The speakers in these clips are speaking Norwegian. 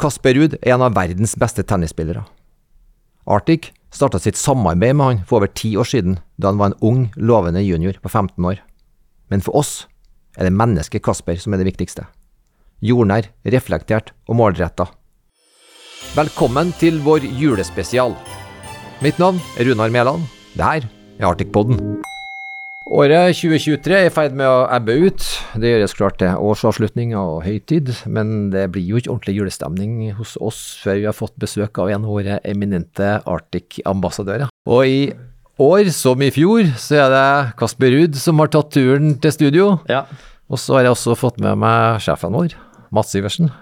Kasper Ruud er en av verdens beste tennisspillere. Arctic starta sitt samarbeid med han for over ti år siden, da han var en ung, lovende junior på 15 år. Men for oss er det mennesket Kasper som er det viktigste. Jordnær, reflektert og målretta. Velkommen til vår julespesial. Mitt navn er Runar Mæland. Det her er Arctic-podden. Året 2023 er i ferd med å ebbe ut. Det gjøres klart til årsavslutning og høytid, men det blir jo ikke ordentlig julestemning hos oss før vi har fått besøk av en av våre eminente Arctic-ambassadører. Og i år, som i fjor, så er det Kasper Ruud som har tatt turen til studio. Ja. Og så har jeg også fått med meg sjefen vår, Mats Iversen.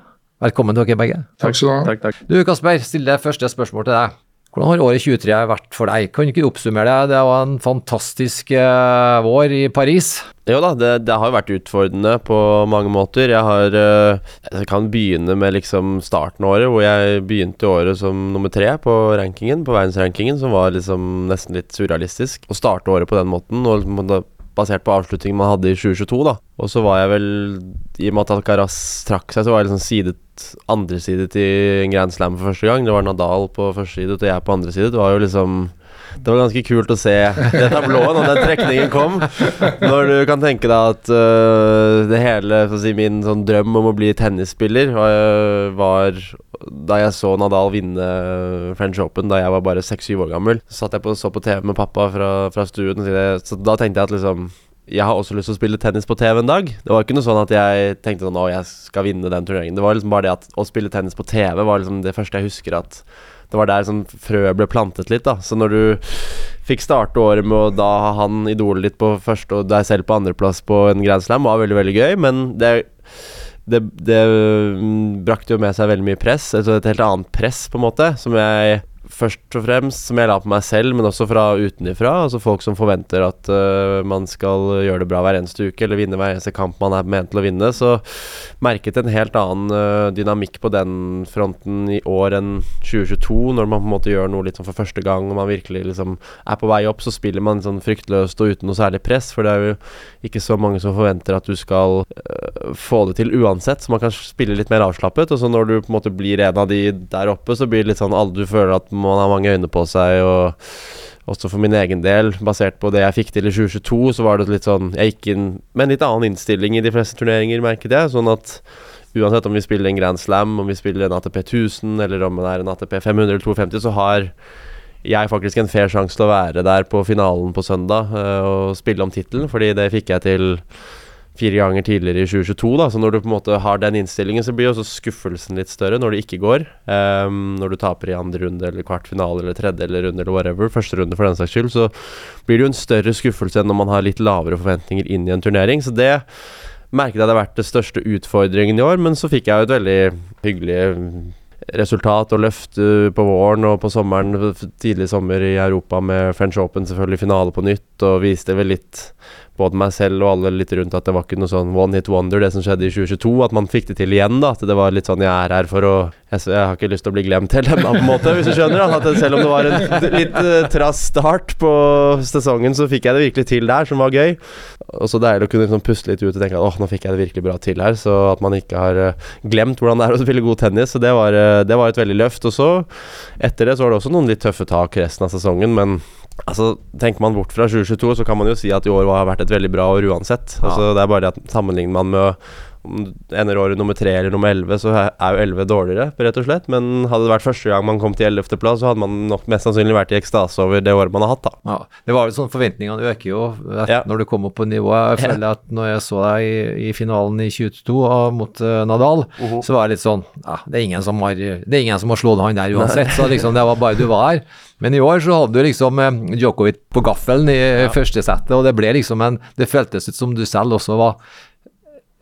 Velkommen til dere begge. Takk skal du ha. Takk, takk. Du Kasper, stiller det første spørsmål til deg. Hvordan har året 2023 vært for deg? Kan du ikke oppsummere det? Det var en fantastisk uh, vår i Paris. Jo da, det, det har vært utfordrende på mange måter. Jeg har uh, Jeg kan begynne med liksom starten av året, hvor jeg begynte året som nummer tre på rankingen, på verdensrankingen, som var liksom nesten litt surrealistisk. Å starte året på den måten, og liksom, basert på avslutningen man hadde i 2022, da. Og så var jeg vel I og med at Alcaraz trakk seg, så var jeg liksom sidet andresidet i en Grand Slam for første gang. Det var Nadal på første side og jeg på andre side. Det var jo liksom det var ganske kult å se det tablået når den trekningen kom. Når du kan tenke deg at uh, det hele si, Min sånn drøm om å bli tennisspiller var, var da jeg så Nadal vinne French Open da jeg var bare 6-7 år gammel. Satt jeg på, så på TV med pappa fra, fra stuen, så da tenkte jeg at liksom jeg har også lyst til å spille tennis på TV en dag. Det var ikke noe sånn at jeg tenkte sånn Å, jeg skal vinne den turneringen. Det var liksom bare det at å spille tennis på TV var liksom det første jeg husker at det var der sånn frøet ble plantet litt, da. Så når du fikk starte året med å da ha han idolet ditt på første og deg selv på andreplass på en Grand Slam, var veldig, veldig gøy, men det det, det mm, brakte jo med seg veldig mye press, altså et helt annet press, på en måte, som jeg først og fremst som jeg la på meg selv, men også fra utenifra. Altså folk som forventer at uh, man skal gjøre det bra hver eneste uke, eller vinne hver eneste kamp man er ment til å vinne. Så merket en helt annen uh, dynamikk på den fronten i år enn 2022, når man på en måte gjør noe litt sånn for første gang, og man virkelig liksom er på vei opp, så spiller man sånn fryktløst og uten noe særlig press, for det er jo ikke så mange som forventer at du skal uh, få det til uansett, så man kan spille litt mer avslappet. Og så når du på en måte blir en av de der oppe, så blir det litt sånn alle du føler at man har mange øyne på seg, og også for min egen del, basert på det jeg fikk til i 2022, så var det litt sånn Jeg gikk inn med en litt annen innstilling i de fleste turneringer, merket jeg. Sånn at uansett om vi spiller en Grand Slam, om vi spiller en ATP 1000, eller om det er en ATP 500 eller 250, så har jeg faktisk en fair sjanse til å være der på finalen på søndag øh, og spille om tittelen, fordi det fikk jeg til fire ganger tidligere i 2022. da Så når du på en måte har den innstillingen, så blir også skuffelsen litt større når det ikke går. Um, når du taper i andre runde eller kvartfinale eller tredje eller runde eller whatever, første runde for den saks skyld, så blir det jo en større skuffelse enn når man har litt lavere forventninger inn i en turnering. Så det merket jeg hadde vært det største utfordringen i år, men så fikk jeg jo et veldig hyggelig resultat og løft uh, på våren og på sommeren, tidlig sommer i Europa med French Open, selvfølgelig finale på nytt, og viste vel litt både meg selv og alle litt rundt at det var ikke noe sånn one hit wonder, det som skjedde i 2022. At man fikk det til igjen, da. At det var litt sånn jeg er her for å Jeg, har ikke lyst til å bli glemt heller, på en måte, hvis du skjønner. At selv om det var en litt uh, trass start på sesongen, så fikk jeg det virkelig til der, som var gøy. Og så deilig å kunne liksom puste litt ut og tenke at åh, nå fikk jeg det virkelig bra til her. Så at man ikke har uh, glemt hvordan det er å spille god tennis. Så det var, uh, det var et veldig løft. Og så, etter det, så var det også noen litt tøffe tak resten av sesongen, men Altså, Tenker man bort fra 2022, så kan man jo si at i år har vært et veldig bra år uansett. Altså, Det er bare det at sammenligner man med om du ender året nummer tre eller nummer elleve, så er jo elleve dårligere, rett og slett. Men hadde det vært første gang man kom til ellevteplass, så hadde man nok mest sannsynlig vært i ekstase over det året man har hatt, da. Ja, det var jo sånn Forventningene øker jo Ja. når du kommer opp på nivået. Jeg føler at når jeg så deg i, i finalen i 22 og mot uh, Nadal, så var det litt sånn ja, det er ingen som har, det er ingen som har slått han der uansett. Så liksom det var bare du var her. Men i år så hadde du liksom eh, Djokovic på gaffelen i første settet, og det ble liksom en Det føltes ut som du selv også var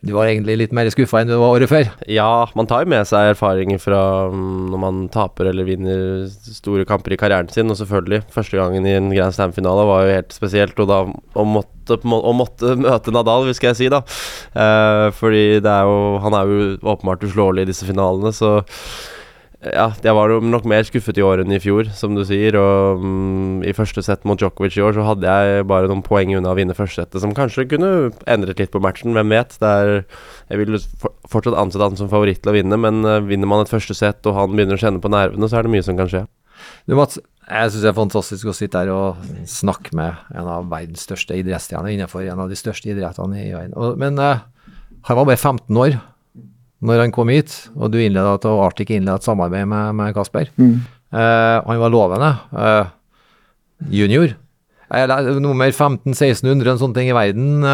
Du var egentlig litt mer skuffa enn du var året før. Ja, man tar jo med seg erfaringer fra mm, når man taper eller vinner store kamper i karrieren sin, og selvfølgelig, første gangen i en Grand Slam-finale var jo helt spesielt, og da å måtte, må- å måtte møte Nadal, skal jeg si, da. Eh, fordi det er jo Han er jo åpenbart uslåelig i disse finalene, så ja, jeg var nok mer skuffet i år enn i fjor, som du sier. Og um, i første sett mot Djokovic i år så hadde jeg bare noen poeng unna å vinne første settet, som kanskje kunne endret litt på matchen. Hvem vet? Er, jeg vil fortsatt ansette han som favoritt til å vinne, men uh, vinner man et første sett og han begynner å kjenne på nervene, så er det mye som kan skje. Du Mats, jeg syns det er fantastisk å sitte her og snakke med en av verdens største idrettsstjerner innenfor en av de største idrettene i verden. Men uh, han var bare 15 år når han kom hit, og du innleda og Arctic innleda et samarbeid med, med Kasper. Mm. Uh, han var lovende. Uh, junior. Nummer 1500-1600, en sånn ting i verden,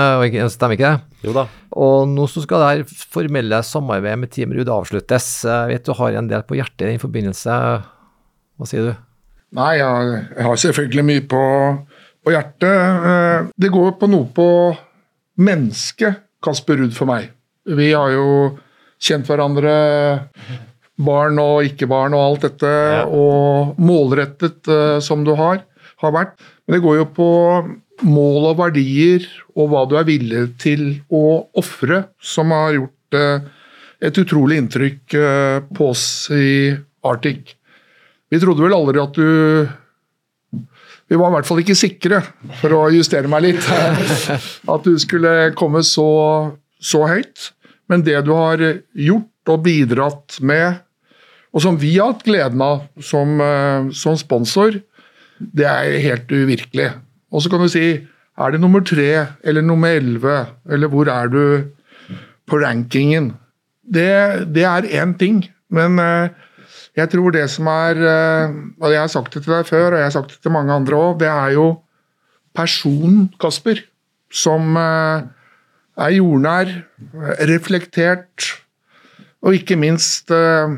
stemmer ikke det? Jo da. Og nå så skal det her formelle samarbeidet med Team Ruud avsluttes. Jeg vet du har en del på hjertet i den forbindelse. Hva sier du? Nei, jeg, har selvfølgelig mye på, på, hjertet. Eh, det går på noe på mennesket Kasper Ruud for meg. Vi har jo kjent hverandre, barn og ikke-barn og alt dette, ja. og målrettet uh, som du har, har vært. Men det går jo på mål og verdier og hva du er villig til å ofre, som har gjort uh, et utrolig inntrykk uh, på oss i Arctic. Vi trodde vel aldri at du Vi var i hvert fall ikke sikre, for å justere meg litt, at du skulle komme så, så høyt. Men det du har gjort og bidratt med, og som vi har hatt gleden av som, eh, som sponsor, det er helt uvirkelig. Og så kan du si er det nummer tre eller nummer elleve, eller hvor er du på rankingen? Det, det er én ting, men uh, jeg tror det som er eh, Og jeg har sagt det til deg før, og jeg har sagt det til mange andre òg, det er jo personen Kasper. Som eh, er jordnær, reflektert, og ikke minst eh,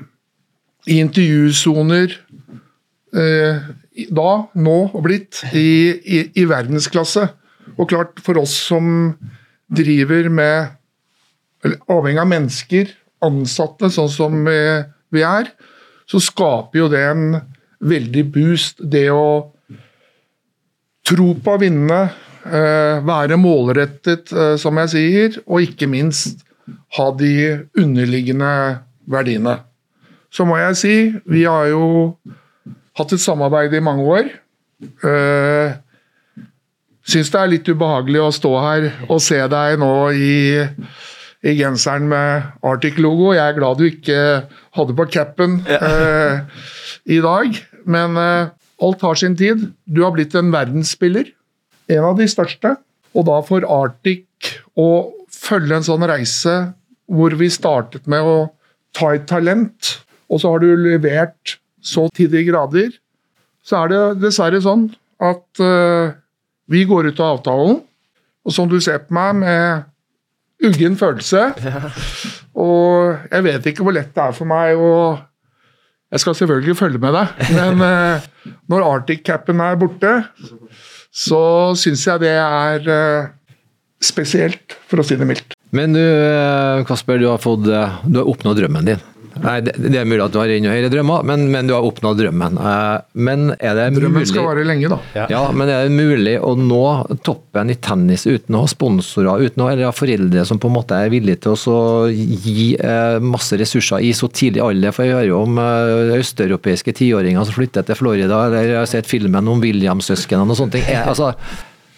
i intervjusoner da, nå og blitt, i, i, i, verdensklasse. Og klart, for oss som driver med eller Avhengig av mennesker, ansatte, sånn som vi er, så skaper jo det en veldig boost. Det å tro på å vinne, eh, være målrettet, eh, som jeg sier, og ikke minst ha de underliggende verdiene. Så må jeg si, vi har jo hatt et samarbeid i mange år. Uh, Syns det er litt ubehagelig å stå her og se deg nå i i genseren med Arctic-logo. Jeg er glad du ikke hadde på capen ja. i dag, men alt har sin tid. Du har blitt en verdensspiller, en av de største. Og da for Arctic å følge en sånn reise hvor vi startet med å ta et talent, og så har du levert så til de grader, så er det dessverre sånn at uh, vi går ut av avtalen. Og som du ser på meg med uggen følelse. Ja. Og jeg vet ikke hvor lett det er for meg å Jeg skal selvfølgelig følge med deg, men uh, når Arctic-capen er borte, så syns jeg det er uh, spesielt, for å si det mildt. Men du, eh, Kasper, du har, fått, du har oppnådd drømmen din. Nei, det, det, er mulig at du har enda høyere drømmer, men, men, du har oppnådd drømmen. Eh, men er det Drømmen mulig, skal vare lenge, da. Ja. ja. men er det mulig å nå toppen i tennis uten å ha sponsorer, uten å ha foreldre som på en måte er villige til å gi eh, masse ressurser i så tidlig alder? For jeg hører jo om eh, østeuropeiske tiåringer som flytter til Florida, eller jeg har sett filmen om Williams-søsknene og sånne ting. Altså,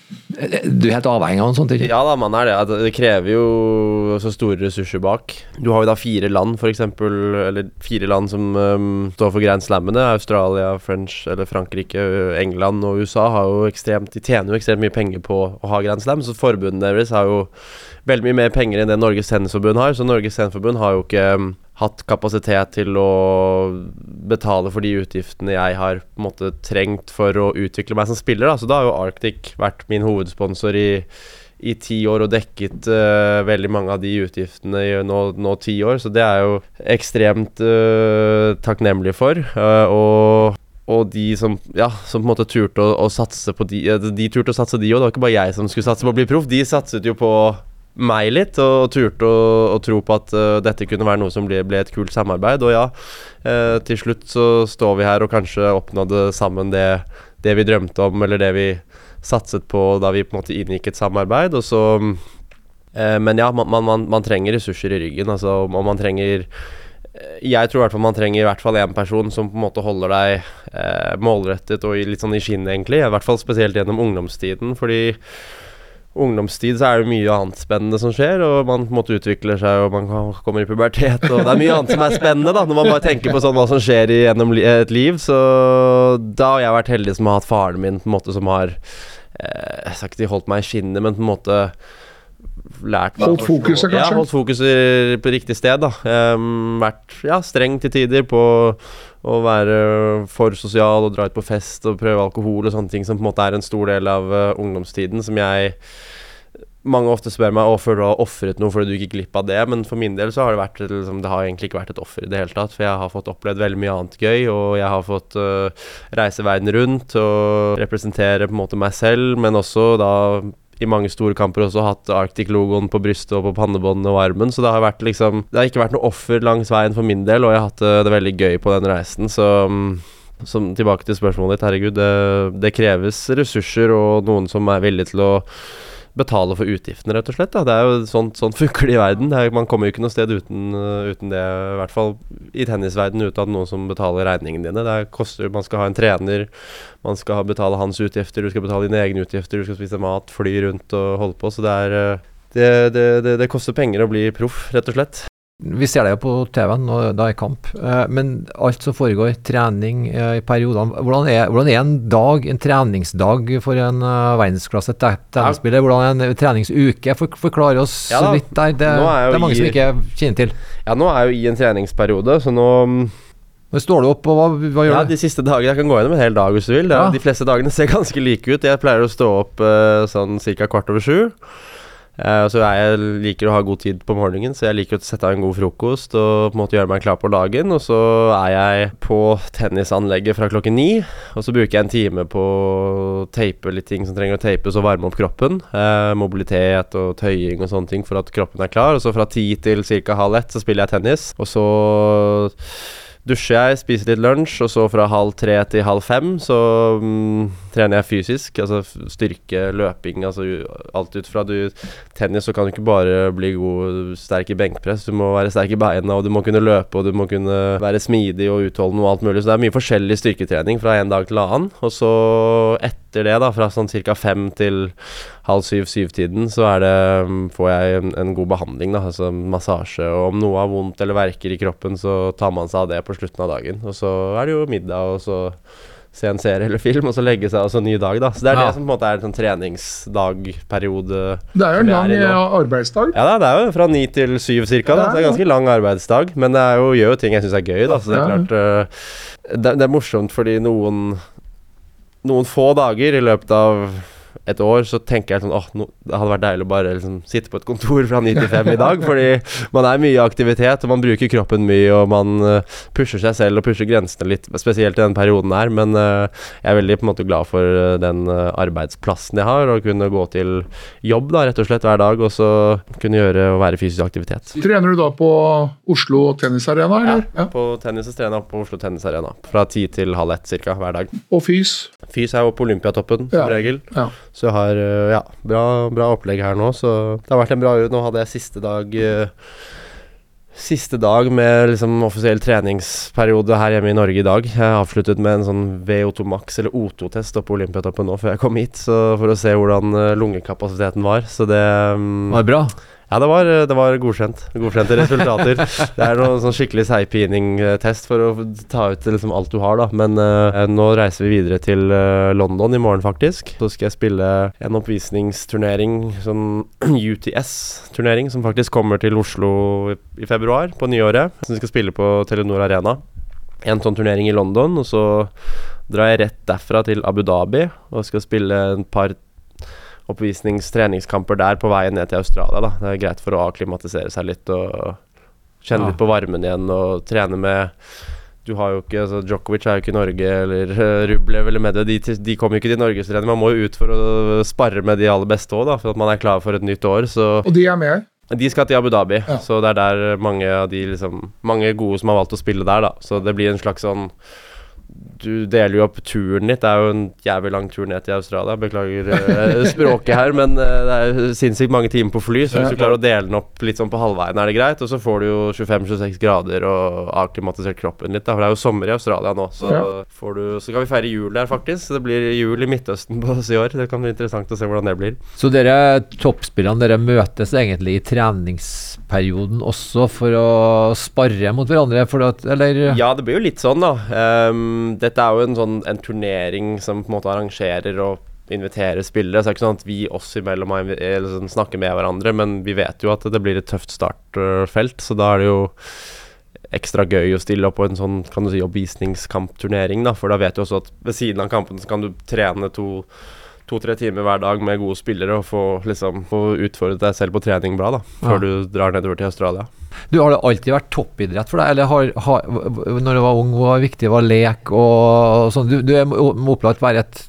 du er helt avhengig av en sånn ting? Ja da, man er det. Det krever jo så store ressurser bak. Du har jo da fire land, for eksempel, eller fire land som um, står for Grand Slammene. Australia, French, eller Frankrike, England og USA har jo ekstremt De tjener jo ekstremt mye penger på å ha Grand Slam, så forbundet deres har jo veldig mye mer penger enn det Norges Tennisforbund har. Så Norges Tennisforbund har jo ikke hatt kapasitet til å betale for de utgiftene jeg har på en måte trengt for å utvikle meg som spiller. Da. Så da har jo Arctic vært min hovedsponsor i, i ti år og dekket uh, veldig mange av de utgiftene i nå, nå, ti år. Så det er jeg jo ekstremt uh, takknemlig for. Uh, og og de som, ja, som på en måte turte å, å satse på de De turte å satse, de òg. Det var ikke bare jeg som skulle satse på å bli proff. De satset jo på meg litt, og turte å, å tro på at uh, dette kunne være noe som ble, ble, et kult samarbeid. Og ja, uh, til slutt så står vi her og kanskje oppnådde sammen det, det, vi drømte om, eller det vi satset på da vi på en måte inngikk et samarbeid. Og så uh, Men ja, man, man, man, trenger ressurser i ryggen, altså, og man trenger jeg tror i hvert fall man trenger i hvert fall én person som på en måte holder deg målrettet og litt sånn i skinnet, egentlig. I hvert fall spesielt gjennom ungdomstiden, fordi ungdomstid så er det mye annet spennende som skjer, og man på en måte utvikler seg, og man kommer i pubertet, og det er mye annet som er spennende, da, når man bare tenker på sånn hva som skjer i, gjennom et liv. Så da har jeg vært heldig som har hatt faren min på en måte som har eh, Jeg skal ikke si holdt meg i skinnet, men på en måte lært meg Holdt fokuset, kanskje? Ja, holdt fokuset på riktig sted, da. Um, vært ja, streng til tider på å være for sosial og dra ut på fest og prøve alkohol og sånne ting, som på en måte er en stor del av uh, ungdomstiden, som jeg mange ofte spør meg Å, føler du har ofret noe fordi du gikk glipp av det, men for min del så har det vært liksom, Det har egentlig ikke vært et offer i det hele tatt, for jeg har fått opplevd veldig mye annet gøy, og jeg har fått uh, reise verden rundt og representere på en måte meg selv, men også da i mange store kamper også hatt Arctic-logoen på brystet og på pannebåndet og armen, så det har vært liksom Det har ikke vært noe offer langs veien for min del, og jeg har hatt øh, det veldig gøy på den reisen, så mm, som, tilbake til spørsmålet ditt, herregud, det, det kreves ressurser og noen som er villig til å betale for utgiftene, rett og slett. Da. Det er jo sånn, sånn funker det i verden. Det er, man kommer jo ikke noe sted uten, uh, uten det, i hvert fall i tennisverdenen, uten noen som betaler regningene dine. Det er, koster, man skal ha en trener, man skal betale hans utgifter, du skal betale dine egne utgifter, du skal spise mat, fly rundt og holde på. Så det er uh, det, det, det, det koster penger å bli proff, rett og slett. Vi ser det jo på TV-en når det er kamp, eh, men alt som foregår, trening eh, i periodene hvordan er, hvordan er en dag, en treningsdag for en uh, verdensklasse te- tennisspiller? Hvordan er en treningsuke? For, forklar oss Ja da. vidt der. Det, er det er mange som ikke kjenner til. Ja, nå er jeg jo i en treningsperiode, så nå mm, Nå står du opp, og hva, hva gjør Ja, du? de siste dagene Jeg kan gå gjennom en hel dag hvis du vil. Ja. De fleste dagene ser ganske like ut. Jeg pleier å stå opp eh, sånn ca. kvart over sju. Eh, så jeg liker å ha god tid på morgenen, så jeg liker å sette av en god frokost og på en måte gjøre meg klar på dagen. Og så er jeg på tennisanlegget fra klokken ni, og så bruker jeg en time på å tape litt ting som trenger å tapes og varme opp kroppen. Uh, mobilitet og tøying og sånne ting for at kroppen er klar. Og så fra ti til ca. halv ett så spiller jeg tennis, og så dusjer jeg, spiser litt lunsj, og så fra halv tre til halv fem så mm, trener jeg fysisk. Altså styrke, løping, altså alt ut fra du Tennis så kan du ikke bare bli god, sterk i benkpress. Du må være sterk i beina, og du må kunne løpe, og du må kunne være smidig og utholdende og alt mulig. Så det er mye forskjellig styrketrening fra en dag til annen. Og så etter det, da, fra sånn ca. fem til halv syv-syv-tiden, så er det, mm, får jeg en, en god behandling, da, altså massasje. Og om noe har vondt eller verker i kroppen, så tar man seg av det på slutten av dagen. Og så er det jo middag, og så se en serie eller film, og så legge seg, og så ny dag, da. Så det er Ja. det som på en måte er en sånn treningsdagperiode. Det er jo en lang eh, arbeidsdag. Ja, da, det er jo fra ni til syv cirka. Da. Så det er ganske lang arbeidsdag. Men det jo, gjør jo ting jeg syns er gøy, da. Så det er klart øh, det, det er morsomt fordi noen Noen få dager i løpet av et år så tenker jeg sånn åh, no, det hadde vært deilig å bare liksom sitte på et kontor fra ni til fem i dag. Fordi man er mye i aktivitet, og man bruker kroppen mye, og man øh, pusher seg selv og pusher grensene litt, spesielt i den perioden her. Men uh, jeg er veldig på en måte glad for øh, den arbeidsplassen jeg har, og kunne gå til jobb da, rett og slett hver dag, og så kunne gjøre og være fysisk aktivitet. Trener du da på Oslo Tennisarena, eller? Ja. På tennis så trener på Oslo Tennisarena fra ti til halv ett cirka hver dag. Og fys? Fys er jo på Olympiatoppen som Ja. regel. Ja. Så jeg har øh, ja, bra, bra opplegg her nå, så det har vært en bra Nå hadde jeg siste dag øh, Siste dag med liksom offisiell treningsperiode her hjemme i Norge i dag. Jeg avsluttet med en sånn VO2 Max eller O2-test oppe på Olympiatoppen nå før jeg kom hit, så for å se hvordan øh, lungekapasiteten var. Så det mm, Var det bra? Ja, det var, det var godkjent. Godkjente resultater. det er noe sånn skikkelig seigpining-test for å ta ut liksom alt du har, da. Men uh, nå reiser vi videre til uh, London i morgen, faktisk. Så skal jeg spille en oppvisningsturnering, sånn UTS-turnering, som faktisk kommer til Oslo i, i februar, på nyåret. Som vi skal spille på Telenor Arena. En sånn turnering i London, og så drar jeg rett derfra til Abu Dhabi og skal spille en par oppvisnings-treningskamper der på veien ned til Australia. Da. Det er greit for å akklimatisere seg litt og kjenne Ja. litt på varmen igjen og trene med du har jo ikke, altså Djokovic er jo ikke i Norge, eller uh, Rublev eller Medvedev. De, de kommer jo ikke til norgestrening. Man må jo ut for å spare med de aller beste òg, for at man er klar for et nytt år. Så Og de er med? de skal til Abu Dhabi, Ja. så det er der mange av de liksom Mange gode som har valgt å spille der, da. Så det blir en slags sånn du deler jo opp turen ditt. Det er jo en jævlig lang tur ned til Australia. Beklager uh, språket her, men uh, det er sinnssykt mange timer på fly. Så hvis du klarer å dele den opp litt sånn på halvveien, er det greit. Og så får du jo 25-26 grader og akklimatisert kroppen litt, da. For det er jo sommer i Australia nå. Så, Ja. får du, så kan vi feire jul der, faktisk. Det blir jul i Midtøsten på oss i år. Det kan bli interessant å se hvordan det blir. Så dere toppspillerne dere møtes egentlig i treningsperioden også for å spare mot hverandre? For at, eller Ja, det blir jo litt sånn, da. Dette er jo en sånn en turnering som på en måte arrangerer og inviterer spillere. Så det er ikke sånn at vi oss imellom sånn, snakker med hverandre, men vi vet jo at det blir et tøft startfelt, så da er det jo ekstra gøy å stille opp på en sånn kan du si, oppvisningskampturnering, da. For da vet du også at ved siden av kampen så kan du trene to To-tre timer hver dag med gode spillere og få, liksom, få utfordret deg selv på trening bra da før Ja. du drar nedover til Australia. Du, Har det alltid vært toppidrett for deg? Eller har, har, når du var ung, var viktig var lek og sånn? Du, du er- må opplagt være et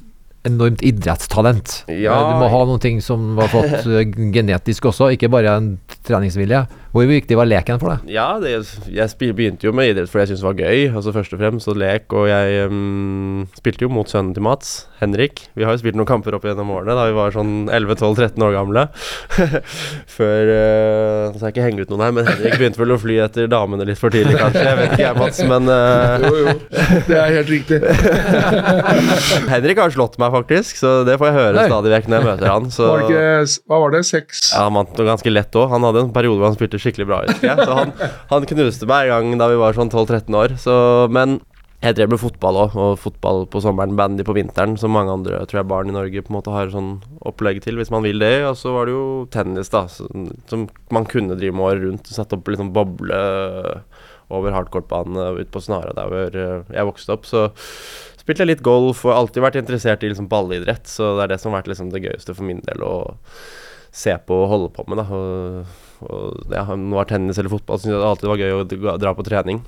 enormt idrettstalent. Ja. Du må ha noen ting som var fått eh, genetisk også, ikke bare en treningsvilje. Hvor viktig var leken for deg? Ja, det, jeg begynte jo med idrett fordi jeg syntes det var gøy. Altså Først og fremst og lek. Og jeg um, spilte jo mot sønnen til Mats, Henrik. Vi har jo spilt noen kamper opp gjennom årene da vi var sånn 11-12-13 år gamle. Før uh, Så skal jeg ikke henge ut noen her, men Henrik begynte vel å fly etter damene litt for tidlig, kanskje. Jeg vet ikke jeg, Mats, men uh, Jo, jo. Det er helt riktig. Henrik har slått meg, faktisk. Så det får jeg høre Nei. stadig vekk når jeg møter han. Så Var det ikke, hva var det, seks? Ja, han vant ganske lett òg. Han hadde en periode hvor han spilte skikkelig bra. jeg. Så han, han knuste meg en gang da vi var sånn 12-13 år. Så, men jeg drev med fotball òg, og fotball på sommeren, bandy på vinteren, som mange andre tror jeg barn i Norge på en måte har sånn opplegg til, hvis man vil det. Og så var det jo tennis, da, som, man kunne drive med året rundt. Satt opp litt sånn boble over hardcourtbanen ute på Snara der hvor eh, jeg vokste opp. Så spilte jeg litt golf og alltid vært interessert i liksom ballidrett, så det er det som har vært liksom det gøyeste for min del å se på og holde på med. da og, og ja, Om det var tennis eller fotball, syntes jeg det alltid var gøy å dra på trening.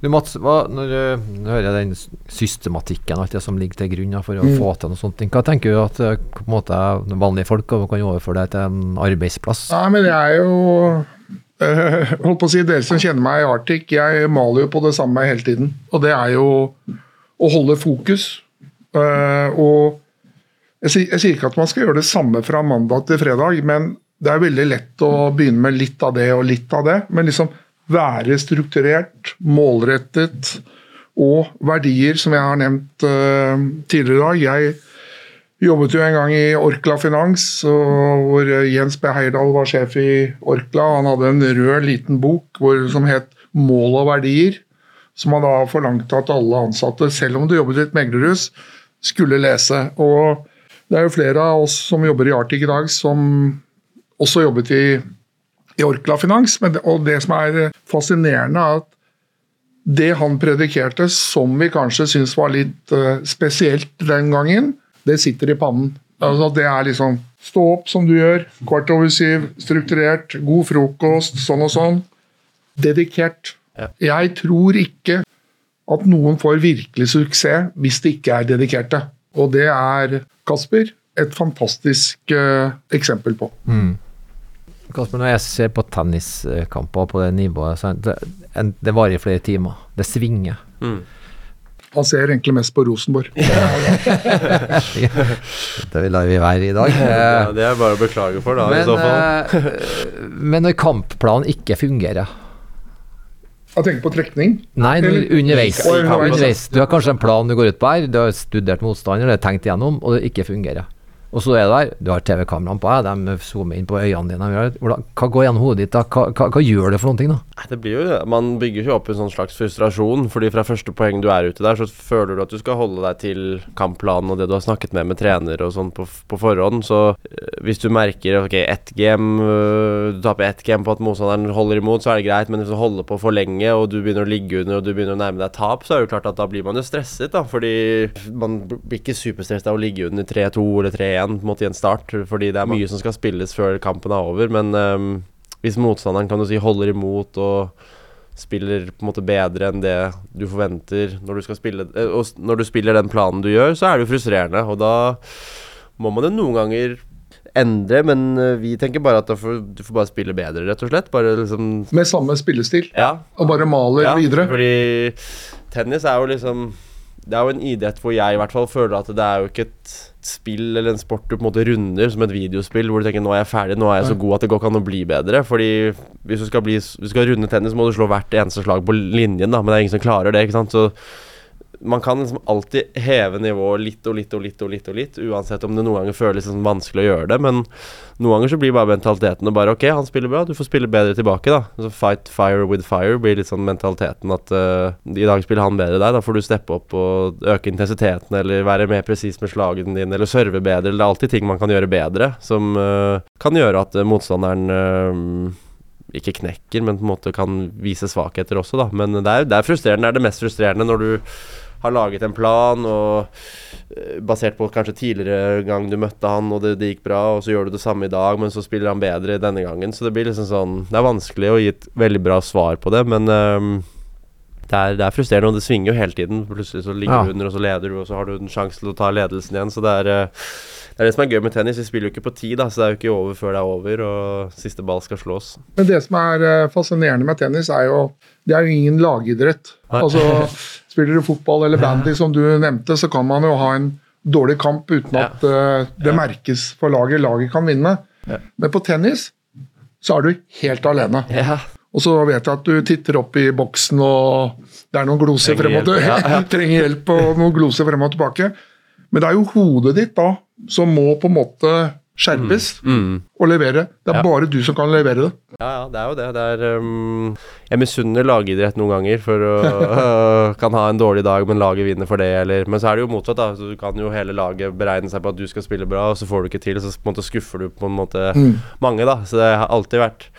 Du Mats, hva, når du nå hører jeg den systematikken alt det som ligger til grunn for å Mm. få til noe sånt, hva tenker du at eh, på en måte vanlige folk og kan overføre det til en arbeidsplass? Nei, men jeg er jo øh, Holdt på å si, Dere som kjenner meg i Arctic, jeg maler jo på det samme hele tiden. Og det er jo å holde fokus. Øh, og jeg, sier- jeg sier ikke at man skal gjøre det samme fra mandag til fredag, men det er veldig lett å begynne med litt av det og litt av det. Men liksom være strukturert, målrettet og verdier, som jeg har nevnt uh, tidligere i dag. Jeg jobbet jo en gang i Orkla Finans, hvor Jens B. Heyerdahl var sjef i Orkla. Han hadde en rød liten bok hvor, som het 'Mål og verdier', som han da forlangte at alle ansatte, selv om du jobbet i et meglerhus, skulle lese. Og det er jo flere av oss som jobber i Arctic i dag, som også jobbet i, i Orkla Finans. Men det, og det som er fascinerende, er at det han predikerte, som vi kanskje syns var litt eh, spesielt den gangen, det sitter i pannen. Altså Det er liksom stå opp som du gjør, kvart over syv, strukturert, god frokost, sånn og sånn. Dedikert. Jeg tror ikke at noen får virkelig suksess hvis de ikke er dedikerte. Og det er Kasper et fantastisk uh, eksempel på. Kasper, når jeg ser på tenniskamper på det nivået, så det, det varer i flere timer. Det svinger. Han ser egentlig mest på Rosenborg. Det vil vi være i dag. Ja, det er bare å beklage for, da, i så fall. eh, men når kampplanen ikke fungerer Jeg tenker på trekning. Nei. Underveis. underveis. Du har kanskje en plan du går ut på her, du har studert motstander, det er tenkt igjennom, og det ikke fungerer. Og så er det der, du har TV-kameraene på deg, de zoomer inn på øynene dine. Hva går gjennom hodet ditt da? Hva, hva, hva gjør det for noen ting da? Det blir jo. Man bygger jo opp en sånn slags frustrasjon, fordi fra første poeng du er ute der, så føler du at du skal holde deg til kampplanen og det du har snakket med med trener og sånn på, på forhånd. Så øh, hvis du merker ok, ett game øh, Du taper ett game på at motstanderen holder imot, så er det greit, men hvis du holder på for lenge, og du begynner å ligge under, og du begynner å nærme deg tap, så er det jo klart at da blir man jo stresset, da. Fordi man blir ikke superstresset av å ligge under 3-2 eller 3-1 i en start, fordi det er mye som skal spilles før kampen er over, men um, hvis motstanderen kan du si holder imot og spiller på en måte bedre enn det du forventer når du skal spille eh, Og når du spiller den planen du gjør, så er det jo frustrerende, og da må man jo noen ganger endre, men eh, vi tenker bare at får, du får bare spille bedre, rett og slett. Bare liksom Med samme spillestil. Ja. Og bare maler ja videre. Fordi tennis er jo liksom Det er jo en idrett hvor jeg i hvert fall føler at det er jo ikke et spill eller en sport du på en måte runder som et videospill hvor du tenker nå er jeg ferdig, nå er jeg så god at det går ikke an å bli bedre. Fordi hvis du skal, bli, hvis du skal runde tennis, må du slå hvert eneste slag på linjen, da, men det er ingen som klarer det. ikke sant? Så man kan liksom alltid heve nivået litt og litt og litt og litt, og litt uansett om det noen ganger føles liksom vanskelig å gjøre det. Men noen ganger så blir bare mentaliteten og bare Ok, han spiller bra, du får spille bedre tilbake, da. Så fight fire with fire blir litt sånn mentaliteten at uh, i dag spiller han bedre deg, da får du steppe opp og øke intensiteten eller være mer presis med slagene dine eller serve bedre. Det er alltid ting man kan gjøre bedre som uh, kan gjøre at uh, motstanderen ikke knekker, men på en måte kan vise svakheter også, da. Men det er, det er frustrerende. Det er det mest frustrerende når du har laget en plan, og eh, basert på kanskje tidligere gang du møtte han, og det, det, gikk bra, og så gjør du det samme i dag, men så spiller han bedre denne gangen. Så det blir liksom sånn Det er vanskelig å gi et veldig bra svar på det, men um, det, er, det er, frustrerende, og det svinger jo hele tiden. Plutselig så ligger ja. du under, og så leder du, og så har du en sjanse til å ta ledelsen igjen. Så det er, eh, det er det som er gøy med tennis. Vi spiller jo ikke på ti, da, så det er jo ikke over før det er over, og siste ball skal slås. Men det som er eh, fascinerende med tennis, er jo det er jo ingen lagidrett. Altså Spiller du fotball eller bandy, som du nevnte, så kan man jo ha en dårlig kamp uten at uh, det merkes for laget. Laget kan vinne. Men på tennis så er du helt alene. Og så vet jeg at du titter opp i boksen, og det er noen gloser frem og tilbake. Trenger hjelp og noen gloser frem og tilbake. Men det er jo hodet ditt da som må på en måte skjerpes mm. Mm. og levere. Det er ja. bare du som kan levere det. Ja, ja, det er jo det. det er, um, jeg misunner lagidrett noen ganger for å uh, kan ha en dårlig dag, men laget vinner for det, eller Men så er det jo motsatt, da. Så du kan jo hele laget beregne seg på at du skal spille bra, og så får du ikke til, så på en måte skuffer du på en måte mm. mange, da. Så det har alltid vært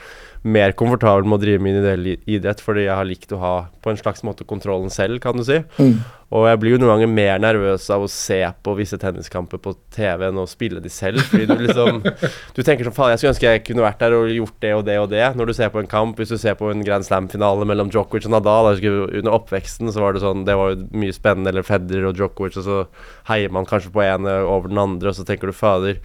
mer komfortabel med å drive med individuell idrett, fordi jeg har likt å ha på en slags måte kontrollen selv, kan du si. Mm. Og jeg blir jo noen ganger mer nervøs av å se på visse tenniskamper på TV enn å spille de selv. Fordi du liksom Du tenker sånn Faen, jeg skulle ønske jeg kunne vært der og gjort det og det og det. Når du ser på en kamp, hvis du ser på en Grand Slam-finale mellom Djokovic og Nadal Under oppveksten så var det sånn Det var jo mye spennende, eller Federer og Djokovic, og så heier man kanskje på en over den andre, og så tenker du fader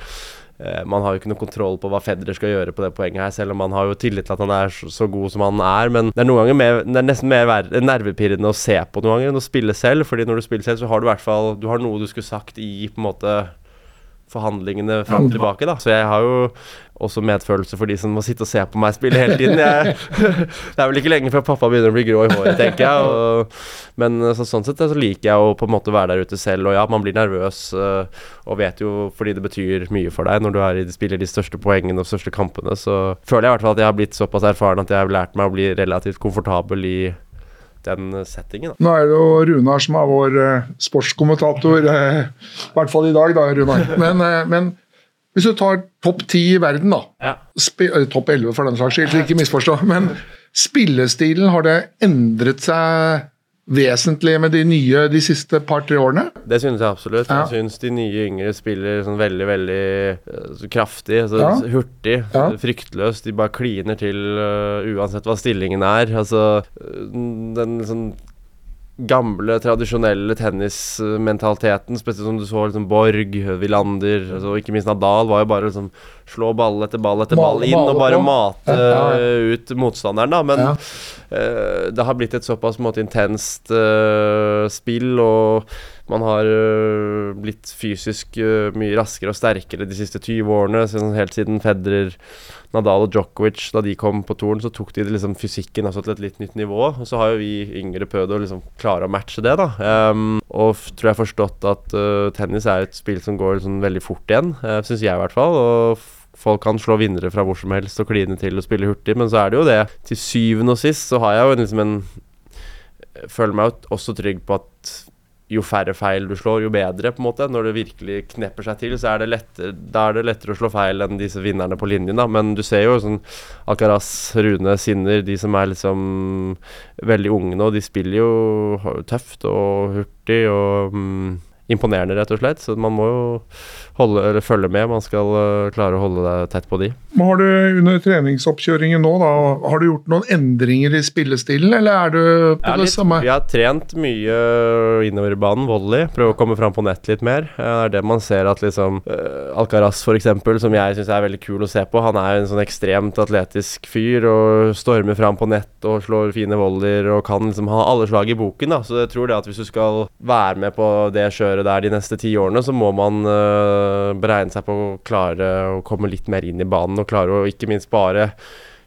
man har jo ikke noe kontroll på hva Federer skal gjøre på det poenget her, selv om man har jo tillit til at han er så god som han er. Men det er noen ganger mer, det er nesten mer nervepirrende å se på noen ganger enn å spille selv. Fordi når du spiller selv, så har du i hvert fall Du har noe du skulle sagt i på en måte forhandlingene fram og tilbake, da. Så jeg har jo også medfølelse for de som må sitte og se på meg spille hele tiden. Jeg, det er vel ikke lenge før pappa begynner å bli grå i håret, tenker jeg. Og, men så, sånn sett så liker jeg å på en måte være der ute selv. Og ja, man blir nervøs uh, og vet jo fordi det betyr mye for deg når du er i, spiller de største poengene og største kampene. Så føler jeg i hvert fall at jeg har blitt såpass erfaren at jeg har lært meg å bli relativt komfortabel i den settingen. Da. Nå er det jo Runar som er vår uh, sportskommentator, uh, i hvert fall i dag, da, Runar. Men, men hvis du tar topp ti i verden, da. Ja. Topp elleve for den saks skyld, ikke misforstå. Men spillestilen, har det endret seg vesentlig med de nye de siste par-tre årene? Det synes jeg absolutt. Ja. Jeg synes de nye yngre spiller sånn veldig, veldig så kraftig. så ja. Hurtig. Ja. Fryktløst. De bare kliner til uh, uansett hva stillingen er. Altså den sånn gamle, tradisjonelle tennismentaliteten. Spesielt som du så liksom Borg, Villander altså, og ikke minst Nadal, var jo bare liksom slå ball etter ball etter ball inn og bare mate ja. ut motstanderen, da. Men uh, det har blitt et såpass måte, intenst uh, spill, og man har uh, blitt fysisk mye raskere og sterkere de siste 20 årene, helt siden Federer Nadal og Djokovic, da de kom på toren, så tok de liksom fysikken altså til et litt nytt nivå. Og så har jo vi yngre prøvd å liksom klare å matche det, da. Um, og tror jeg har forstått at uh, tennis er et spill som går liksom veldig fort igjen, uh, eh, syns jeg i hvert fall. Og folk kan slå vinnere fra hvor som helst og kline til og spille hurtig, men så er det jo det. Til syvende og sist så har jeg jo liksom en Føler meg jo også trygg på at jo færre feil du slår, jo bedre, på en måte. Når det virkelig knepper seg til, så er det lettere, da er det lettere å slå feil enn disse vinnerne på linjen, da. Men du ser jo sånn Alcaraz, Rune, Sinner, de som er liksom veldig unge nå, de spiller jo tøft og hurtig og mm, imponerende, rett og slett. Så man må jo holde, eller følge med. Man skal uh, klare å holde deg tett på de. Men har du under treningsoppkjøringen nå, da, har du gjort noen endringer i spillestilen, eller er du på det litt, samme? vi har trent mye innover i banen, volley. Prøve å komme fram på nett litt mer. Eh, Det er det man ser at liksom uh, Alcaraz, eksempel, som jeg syns er veldig kul å se på. Han er en sånn ekstremt atletisk fyr og stormer fram på nett og slår fine volleyer og kan liksom ha alle slag i boken. da Så jeg tror det at hvis du skal være med på det kjøret der de neste ti årene, så må man uh, beregne seg på å klare å komme litt mer inn i banen og klare å ikke minst bare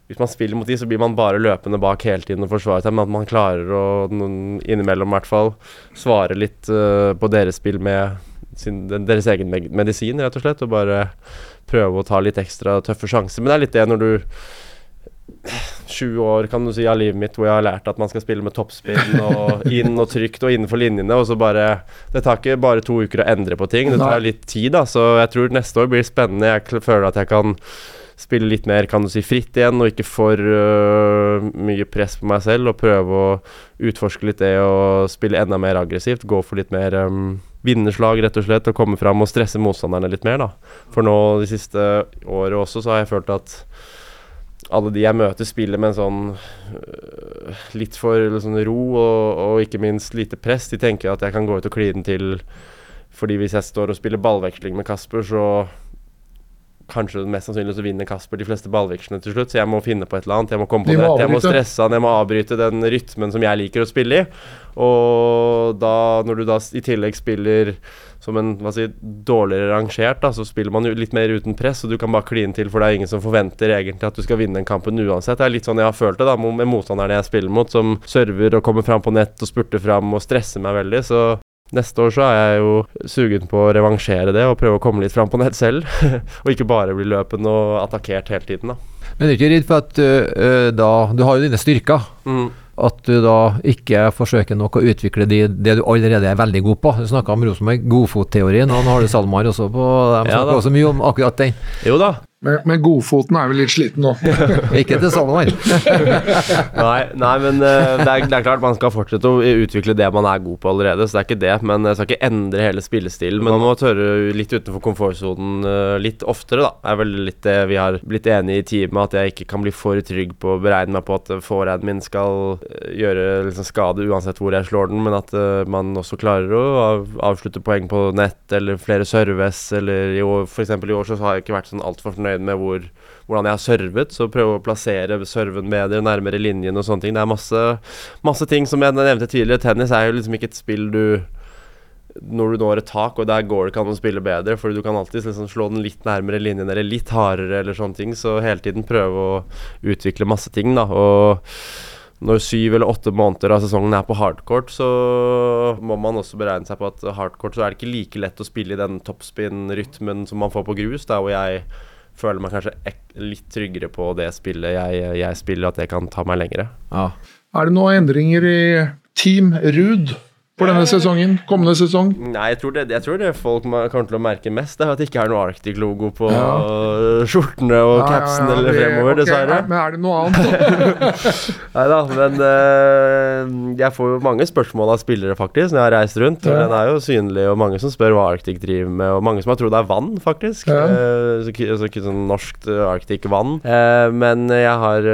hvis man spiller mot de, så blir man bare løpende bak hele tiden og forsvarer seg, men at man klarer å innimellom i hvert fall svare litt uh, på deres spill med sin, deres egen medisin, rett og slett, og bare prøve å ta litt ekstra tøffe sjanser. Men det er litt det når du 20 år kan du si av livet mitt hvor jeg har lært at man skal spille med toppspinn og inn og trygt og innenfor linjene, og så bare Det tar ikke bare to uker å endre på ting, det tar litt tid, da, så jeg tror neste år blir spennende. Jeg føler at jeg kan spille litt mer kan du si, fritt igjen, og ikke for uh, mye press på meg selv. Og prøve å utforske litt det og spille enda mer aggressivt. Gå for litt mer um, vinnerslag, rett og slett. Og komme fram og stresse motstanderne litt mer, da. For nå de siste året også, så har jeg følt at alle de jeg møter, spiller med en sånn øh, litt for liksom, ro og, og ikke minst lite press. De tenker at jeg kan gå ut og kline til fordi hvis jeg står og spiller ballveksling med Kasper, så kanskje mest sannsynlig så vinner Kasper de fleste ballvekslene til slutt, så jeg må finne på et eller annet. Jeg må komme på De må nett, jeg må stresse han, jeg må avbryte den rytmen som jeg liker å spille i. Og da, når du da i tillegg spiller som en hva si, dårligere rangert, da, så spiller man jo litt mer uten press, og du kan bare kline til, for det er ingen som forventer egentlig at du skal vinne den kampen uansett. Det er litt sånn jeg har følt det da, med motstanderne jeg spiller mot, som server og kommer fram på nett og spurter fram og stresser meg veldig. Så Neste år så er jeg jo sugen på å revansjere det og prøve å komme litt fram på nett selv. og ikke bare bli løpende og attakkert hele tiden, da. Men er ikke redd for at øh, da Du har jo dine styrker. At du da ikke forsøker nok å utvikle de, det du allerede er veldig god på. Du snakka om Rosenborg, godfotteorien, og nå har du SalMar også på De snakker ja, også mye om akkurat den. Jo da. Men, men godfoten er vel litt sliten nå. Ikke til Sandvar. Nei, nei men eh, det, er, det er klart man skal fortsette å utvikle det man er god på allerede, så det er ikke det. Men jeg skal ikke endre hele spillestilen. Men man må tørre litt utenfor komfortsonen eh, litt oftere, da. Det er vel litt det vi har blitt enige i teamet, at jeg ikke kan bli for trygg på å beregne meg på at forehanden min skal eh, gjøre liksom, skade uansett hvor jeg slår den, men at uh, man også klarer å av, avslutte poeng på nett, eller flere serves, eller i år, for eksempel i år så har jeg ikke vært sånn altfor fornøyd med hvor hvordan jeg har servet, så prøve å plassere serven bedre, nærmere linjen og sånne ting. Det er masse, masse ting som jeg nevnte tidligere. Tennis er jo liksom ikke et spill du når du når et tak, og der går det ikke an å spille bedre, for du kan alltid liksom slå den litt nærmere linjen eller litt hardere eller sånne ting. Så hele tiden prøve å utvikle masse ting, da. Og når syv eller åtte måneder av sesongen er på hardcourt, så må man også beregne seg på at hardcourt så er det ikke like lett å spille i den toppspinn-rytmen som man får på grus, der hvor jeg føler meg kanskje ek litt tryggere på det spillet jeg, jeg spiller, at det kan ta meg lengre. Ja. Er det noen endringer i Team Ruud for denne sesongen? Kommende sesong? Nei, jeg tror det, jeg tror det folk kommer til å merke mest, er at det ikke er noe Arctic-logo på Ja. skjortene og capsen eller fremover, okay, dessverre. Men er det noe annet? Nei da, men uh, jeg får jo mange spørsmål av spillere, faktisk, når jeg har reist rundt. Ja. Den er jo synlig, og mange som spør hva Arctic driver med, og mange som har trodd det er vann, faktisk. Ja. Eh, så, så sånn norskt Arctic-vann. Uh, men jeg har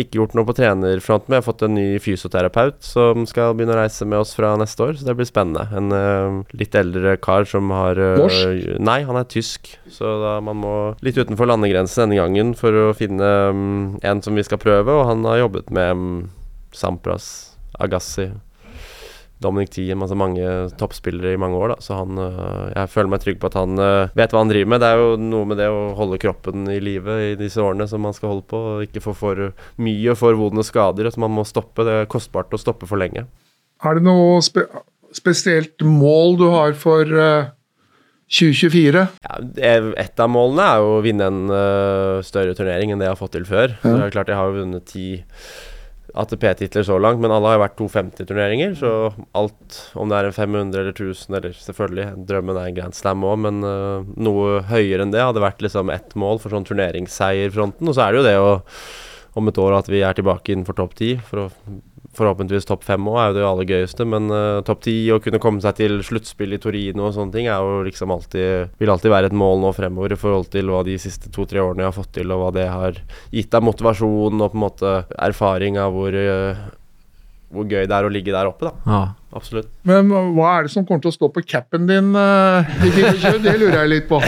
ikke gjort noe på trenerfronten, men jeg har fått en ny fysioterapeut som skal begynne å reise med oss fra neste år, så det blir spennende. En uh, litt eldre kar som har øh, Norsk? Nei, han er tysk, så da man må litt utenfor landegrensen denne gangen for å finne um, en som vi skal prøve, og han har jobbet med um, Sampras, Agassi, Dominic Thiem, altså mange toppspillere i mange år, da, så han øh, Jeg føler meg trygg på at han vet hva han driver med. Det er jo noe med det å holde kroppen i live i disse årene som man skal holde på, og ikke få for mye og for vonde skader. Så man må stoppe. Det er kostbart å stoppe for lenge. Er det noe spe spesielt mål du har for uh, 2024? Ja, Et av målene er jo å vinne en uh, større turnering enn det jeg har fått til før. Så det er klart Jeg har jo vunnet ti ATP-titler så langt, men alle har jo vært 250-turneringer. Så alt, om det er en 500 eller 1000 eller selvfølgelig Drømmen er en Grand Slam òg, men uh, noe høyere enn det hadde vært liksom ett mål for sånn turneringsseierfronten. Og så er det jo det å om et år at vi er tilbake innenfor topp ti, for å forhåpentligvis topp fem òg, er jo det aller gøyeste. Men uh, topp ti, å kunne komme seg til sluttspill i Torino og sånne ting, er jo liksom alltid Vil alltid være et mål nå fremover i forhold til hva de siste to-tre årene jeg har fått til, og hva det har gitt av motivasjon og på en måte erfaring av hvor uh, hvor gøy det er å ligge der oppe, da. Ja. Absolutt. Men hva er det som kommer til å stå på capen din uh, i 2020? Det lurer jeg litt på.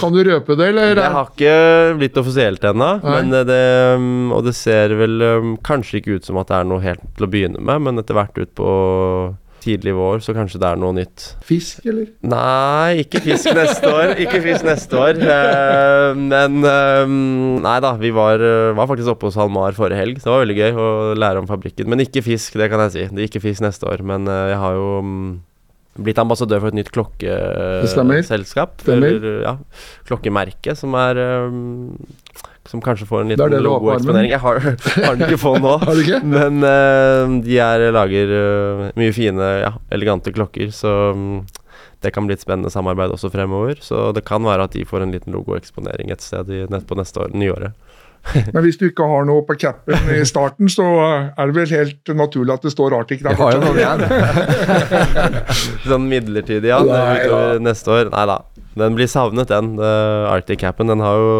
Kan du røpe det, eller? Det har ikke blitt offisielt ennå, det, um, og det ser vel um, kanskje ikke ut som at det er noe helt til å begynne med, men etter hvert utpå tidlig vår, så kanskje det er noe nytt. Fisk, eller? Nei, ikke fisk neste år. Ikke fisk neste år. Uh, men uh, Nei da, vi var, eh, var faktisk oppe hos Halmar forrige helg. Det var veldig gøy å lære om fabrikken. Men ikke fisk, det kan jeg si. Det er ikke fisk neste år. Men uh, jeg har jo um, blitt ambassadør for et nytt stemmer. klokkeselskap. Stemmer. Eller, ja, klokkemerke, som er eh, Som kanskje får en liten logoeksponering. Jeg har, har den ikke på nå. Ikke? Men uh, de er, lager uh, mye fine, ja, elegante klokker, så um, det kan bli et spennende samarbeid også fremover. Så det kan være at de får en liten logoeksponering et sted i, nett på neste år, nyåret. Men hvis du ikke har noe på capen i starten, så er det vel helt naturlig at det står Arctic der. Jeg har jo noe igjen. Sånn midlertidig, ja. Nei, ja. neste år. Nei da. Den blir savnet, den. Uh, Arctic Capen. Den har jo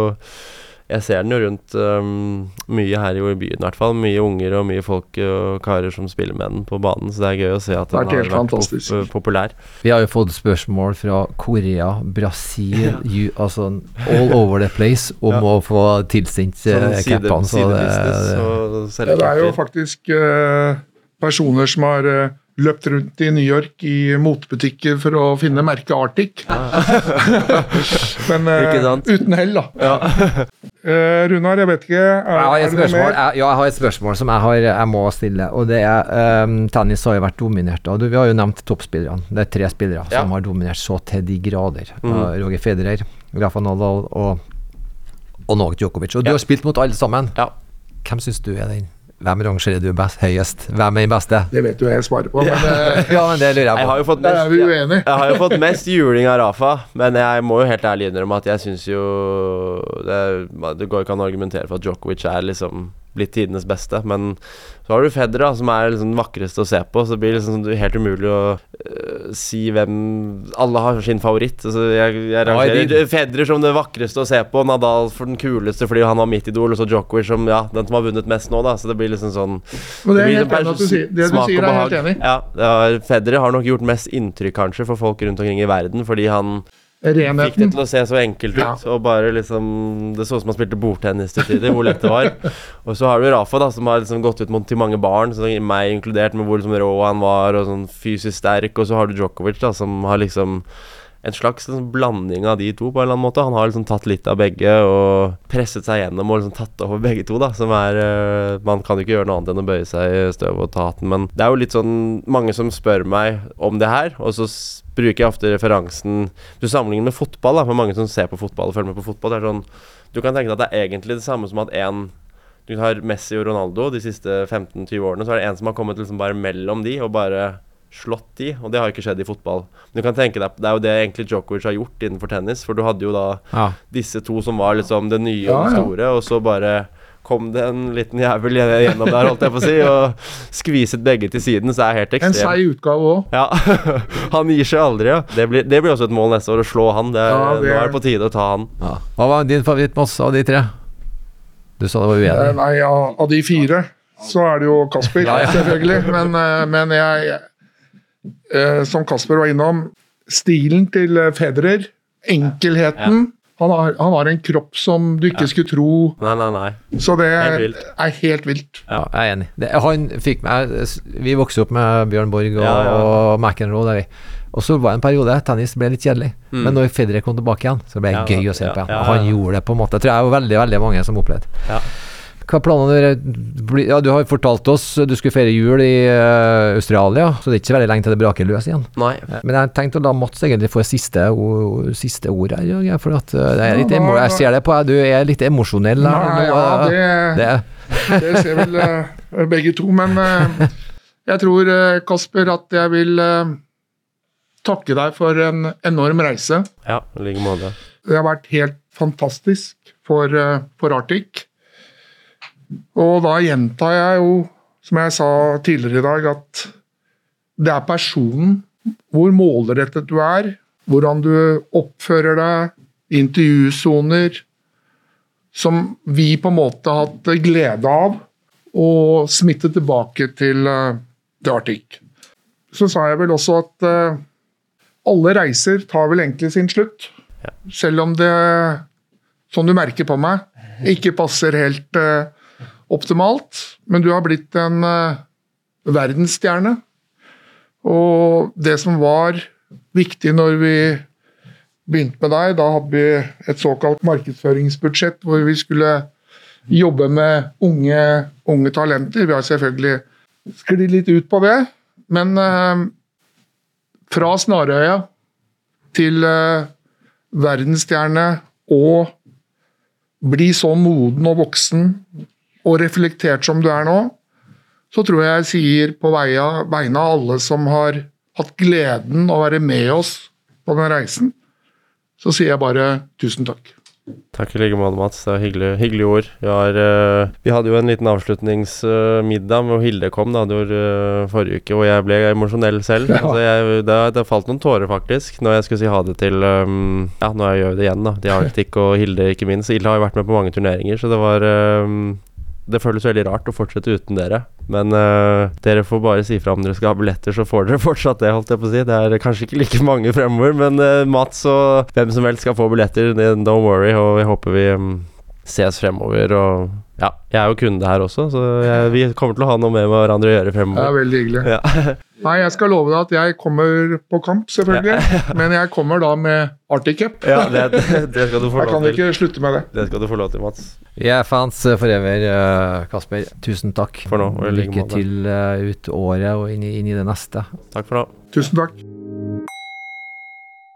Jeg ser den jo rundt um, mye her i byen, i hvert fall. Mye unger og mye folk og karer som spiller med den på banen. Så det er gøy å se at den er har vært pop fantastisk. populær. Vi har jo fått spørsmål fra Korea, Brasil, ju, altså all over the place om Ja. å få tilsendt Sånn uh, capene. Så det, det, Ja, det er jo faktisk uh, personer som har eh, løpt rundt i New York i motebutikker for å finne merket Arctic. Men uh, uten hell, da. Eh, Runar, jeg vet ikke. Er, jeg har et spørsmål, mer? jeg, ja, jeg har et spørsmål som jeg, har, jeg må stille. Og det er um, Tennis har jo vært dominert av du, Vi har jo nevnt toppspillerne. Det er tre spillere Ja. som har dominert så til de grader. Mm. Uh, Roger Federer, Rafa Nadal og, og Novak Djokovic. Og du Ja. har spilt mot alle sammen. Ja. Hvem syns du er den? Hvem rangerer du best, høyest? Hvem er den beste? Det vet jo jeg svaret på, men eh, ja, men det lurer jeg Jeg på. har jo fått mest, er vi uenige. Jeg har jo fått mest juling av Rafa, men jeg må jo helt ærlig innrømme at jeg syns jo det, det går ikke an å argumentere for at Djokovic er liksom blitt tidenes beste. Men så har du Fedra, som er liksom den vakreste å se på. Så det blir liksom helt umulig å uh, si hvem Alle har sin favoritt. Altså, jeg jeg rangerer din. Federer som det vakreste å se på, Nadal for den kuleste fordi han var mitt idol, og så Djokovic som ja, den som har vunnet mest nå, da. Så det blir liksom sånn Men det er blir helt enig at du sier. Det du sier, er jeg helt enig i. Ja, det har, har nok gjort mest inntrykk, kanskje, for folk rundt omkring i verden, fordi han fikk det til å se så enkelt ut. Ja. Og bare liksom Det så ut som han spilte bordtennis til tider, hvor lett det var. Og så har du Rafa, da, som har liksom gått ut mot til mange barn, så meg inkludert, med hvor liksom rå han var, og sånn fysisk sterk. Og så har du Djokovic, da, som har liksom en slags liksom blanding av de to, på en eller annen måte. Han har liksom tatt litt av begge og presset seg gjennom og liksom tatt over begge to, da. Som er uh, Man kan jo ikke gjøre noe annet enn å bøye seg i støvet og ta hatten. Men det er jo litt sånn mange som spør meg om det her, og så bruker jeg ofte referansen Du sammenligner med fotball, da, for mange som ser på fotball og følger med på fotball. Det er sånn Du kan tenke deg at det er egentlig det samme som at en Du har Messi og Ronaldo de siste 15-20 årene, så er det en som har kommet liksom bare mellom de og bare slått de, og det har ikke skjedd i fotball. Men du kan tenke deg, det er jo det egentlig Djokovic har gjort innenfor tennis, for du hadde jo da Ja. disse to som var liksom det nye og det ja. store, og så bare kom det en liten jævel gjennom der, holdt jeg på å si, og skviset begge til siden, så er helt En ekstremt. seig utgave òg. Ja, han gir seg aldri, ja. Det blir, det blir også et mål neste år, å slå han. Det, er- Ja, det- Nå er det på tide å ta han. Ja. Hva var din favoritt, Moss, av de tre? Du sa det var Eh, uenig. Nei, av av de fire så er det jo Kasper, Ja, ja. selvfølgelig. Men, eh, men jeg eh, Som Kasper var innom, stilen til eh, Federer, enkelheten han, har, han har en kropp som du ikke skulle tro, Nei, nei, nei. så det Helt vilt. er helt vilt. Ja, jeg er enig. Det, han fikk meg Vi vokste opp med Bjørn Borg og, Ja, ja. og McEnroe. Der. vi- Og så var det en periode tennis ble litt kjedelig. Men når Federer kom tilbake igjen, så ble det Ja, gøy å se ja, på igjen. ja, Og han gjorde det på en måte. Jeg tror jeg var veldig veldig mange som opplevde. Hva er planene dere Ja, du har fortalt oss du skulle feire jul i uh, Australia, så det er ikke så veldig lenge til det braker løs igjen. Nei. Men jeg tenkte å la Mats egentlig få siste, o- siste ord her. jeg, For at uh, det er litt Ja, da- jeg ser det på deg, du er litt emosjonell. Nei, nå, ja, eh, det, det, det ser vel eh, begge to. Men eh, jeg tror, eh, Kasper, at jeg vil eh, takke deg for en enorm reise. Ja, i like måte. Det har vært helt fantastisk for, eh, for Arctic. Og da gjentar jeg jo som jeg sa tidligere i dag, at det er personen, hvor målrettet du er, hvordan du oppfører deg, intervjusoner, som vi på en måte har hatt glede av å smitte tilbake til, eh, til Arctic. Så sa jeg vel også at uh, alle reiser tar vel egentlig sin slutt. Selv om det, som du merker på meg, ikke passer helt uh, optimalt. Men du har blitt en uh, verdensstjerne. Og det som var viktig når vi begynte med deg, da hadde vi et såkalt markedsføringsbudsjett hvor vi skulle jobbe med unge, unge talenter. Vi har selvfølgelig sklidd litt ut på det, men eh, fra Snarøya til eh, verdensstjerne og bli så moden og voksen og reflektert som du er nå, så tror jeg jeg sier på vegne av alle som har hatt gleden å være med oss på den reisen, så sier jeg bare tusen takk. Takk i like måte, Mats. Det var hyggelig, hyggelige ord. Vi, har, uh, vi, hadde jo en liten avslutningsmiddag uh, hvor Hilde kom da, var, uh, forrige uke, og jeg ble emosjonell selv. Ja. Altså, jeg, det, det, falt noen tårer, faktisk, når jeg skulle si ha det til um, Ja, når jeg gjør det igjen, da. Til Arctic og Hilde, ikke minst. Hilde har jo vært med på mange turneringer, så det var um, det føles veldig rart å fortsette uten dere. Men uh, dere får bare si fra om dere skal ha billetter, så får dere fortsatt det. holdt jeg på å si Det er kanskje ikke like mange fremover, men uh, Mats og hvem som helst skal få billetter. Don't worry, og jeg håper vi um, ses fremover. Og ja, jeg er jo kunde her også, så jeg, vi kommer til å ha noe med hverandre å gjøre fremover. Det er veldig hyggelig. Ja. Nei, jeg skal love deg at jeg kommer på kamp, selvfølgelig. Ja. Men jeg kommer da med Arctic Cup. Ja, det, det, skal du få lov til. Jeg kan ikke slutte med det. Det skal du få lov til, Mats. Vi er fans forever, evig, Kasper. Tusen takk. For nå, Lykke til uh, ut året og inn i, inn i det neste. Takk for nå. Tusen takk.